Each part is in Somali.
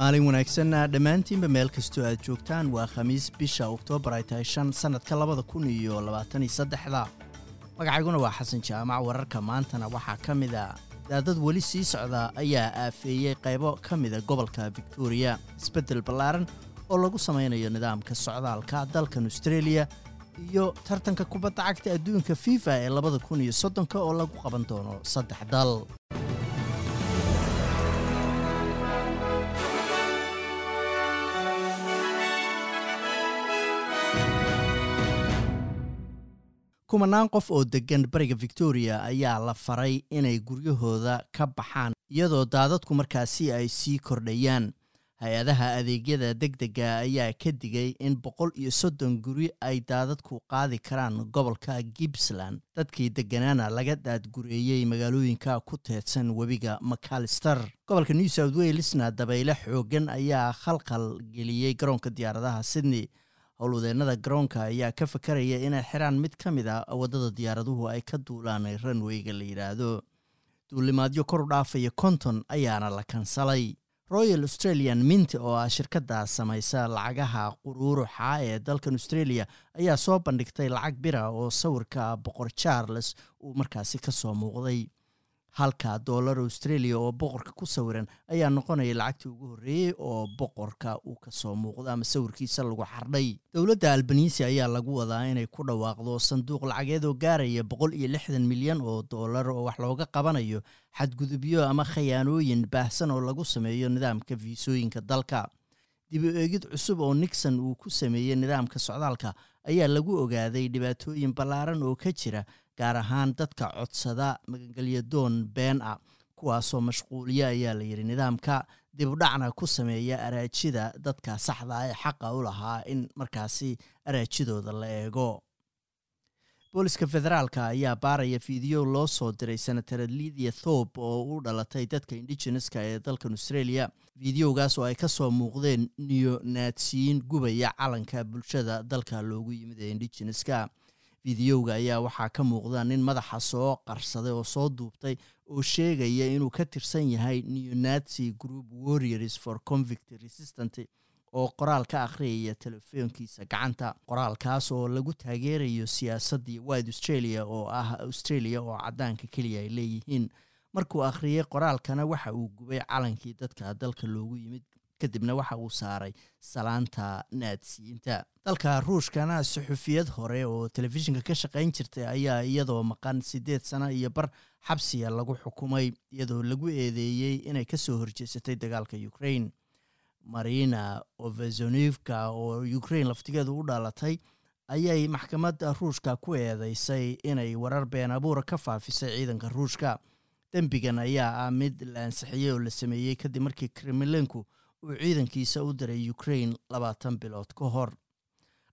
maalin wanaagsan dhammaantiinba meel kastoo aad joogtaan waa khamiis bisha oktoobar ay tahay shan sannadka labada kun iyo labaatan iyo saddexda. Magacayguna waa xasan jaamac wararka maantana waxaa ka mid a daadad weli sii socda ayaa aafeeyey qaybo ka mida gobolka victoriya isbeddel ballaaran oo lagu samaynayo nidaamka socdaalka dalkan austreeliya iyo tartanka kubadda cagta adduunka fifa ee labada kun iyo soddonka oo lagu qaban doono saddex dal kumanaan qof oo deggan bariga victoriya ayaa la faray inay guryahooda ka baxaan iyadoo daadadku markaasi ay sii kordhayaan. Hay'adaha adeegyada deg dega ayaa ka digay in boqol iyo soddon guri ay daadadku qaadi karaan gobolka gippsland. Dadkii degganaana laga daadgureeyey magaalooyinka ku teedsan webiga macalister gobolka new south walesna dabayle xoogan ayaa khalkhal geliyey garoonka diyaaradaha sydney howlwadeennada garoonka ayaa ka fakaraya inay xiraan mid ka mid a waddada diyaaraduhu ay ka duulaan ranweyga la yidhaahdo duulimaadyo kor u dhaafaya konton ayaana la kansalay. Royal australian mint oo ah shirkadda samaysa lacagaha quruuruxa ee dalkan australia ayaa soo bandhigtay lacag bira oo sawirka boqor charles uu markaasi ka soo muuqday halka dollar australia oo boqorka ku sawiran ayaa noqonaya lacagtii ugu horreeyey oo boqorka uu ka soo muuqdo ama sawirkiisa lagu xardhay. Dowladda albanisi ayaa lagu wadaa inay ku dhawaaqdo sanduuq lacageed oo gaaraya boqol iyo lixdan milyan oo dollar oo wax looga qabanayo xadgudubyo ama khayaanooyin baahsan oo lagu sameeyo nidaamka fiisooyinka dalka. Dib u eegid cusub oo nixon uu ku sameeyey nidaamka socdaalka ayaa lagu ogaaday dhibaatooyin ballaaran oo ka jira gaar ahaan dadka codsada magangelyadoon been ah. Kuwaasoo mashquuliya ayaa la yidhi nidaamka dibudhacna ku sameeya araajida dadka saxda ee xaqa u lahaa in markaasi araajidooda la eego booliska federaalka ayaa baaraya fiideo loo soo diray senator lidia thope oo u dhalatay dadka indigeneska ee dalkan australia. Fideogaas oo ay ka soo muuqdeen neonatsiyiin gubaya calanka bulshada dalka loogu yimid ee indigeneska fideoga ayaa waxaa ka muuqda nin madaxa soo qarsaday oo soo duubtay oo sheegaya inuu ka tirsan yahay neonazi group warriors for convict resistant oo qoraal ka akhriyaya telefoonkiisa gacanta. Qoraalkaas oo lagu taageerayo siyaasaddii wide australia oo ah australia oo caddaanka keliya ay leeyihiin. Markuu akhriyey qoraalkana waxa uu gubay calankii dadka dalka loogu yimid kadibna waxa uu saaray salaanta naadsiyiinta dalka ruushkana suxufiyad hore oo telefishinka ka shaqayn jirtay ayaa iyadoo maqan siddeed sano iyo bar xabsiga lagu xukumay iyadoo lagu eedeeyey inay ka soo horjeesatay dagaalka ukraine marina ovezonivka oo ukraine laftigeedu u dhalatay ayay maxkamadda ruushka ku eedeysay inay warar been abuura ka faafisay ciidanka ruushka. Dembigan ayaa ah mid la ansixiyey oo la sameeyey kadib markii kremlinku uu ciidankiisa u diray ukraine labaatan bilood ka hor.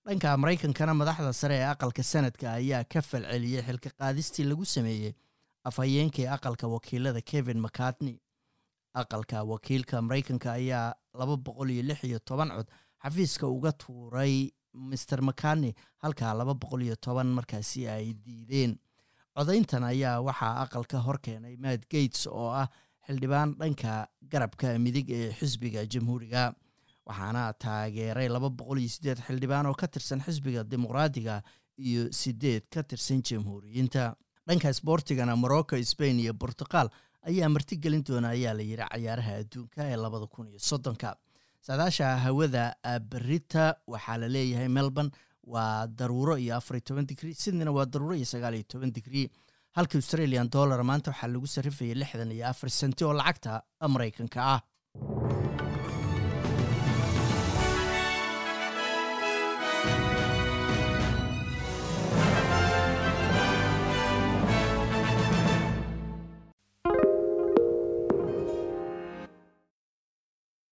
Dhanka maraykankana madaxda sare ee aqalka sanadka ayaa ka falceliyey xilka qaadistii lagu sameeyey afhayeenkii aqalka wakiilada kevin mcartney aqalka wakiilka maraykanka ayaa laba boqol iyo lix iyo toban cod. Xafiiska uga tuuray master macartney halkaa laba boqol iyo toban markaasi ay diideen. Codayntan ayaa waxaa aqalka hor keenay matt gates oo ah xildhibaan dhanka garabka midig ee xisbiga jamhuuriga. Waxaana taageeray laba boqol iyo siddeed xildhibaan oo ka tirsan xisbiga dimuqraadiga iyo siddeed ka tirsan jamhuuriyiinta. Dhanka isboortigana morocco spain iyo bortuqal ayaa martigelin doona ayaa la yidhi cayaaraha adduunka ee labada kun iyo soddonka. Saadaasha hawada berita waxaa la leeyahay melbourne waa daruuro iyo afariyo toban digrie sydneyna waa daruuro iyo sagaal iyo toban digrie halka australian dollar maanta waxaa lagu sarrifayay lixdan iyo afar senti oo lacagta maraykanka ah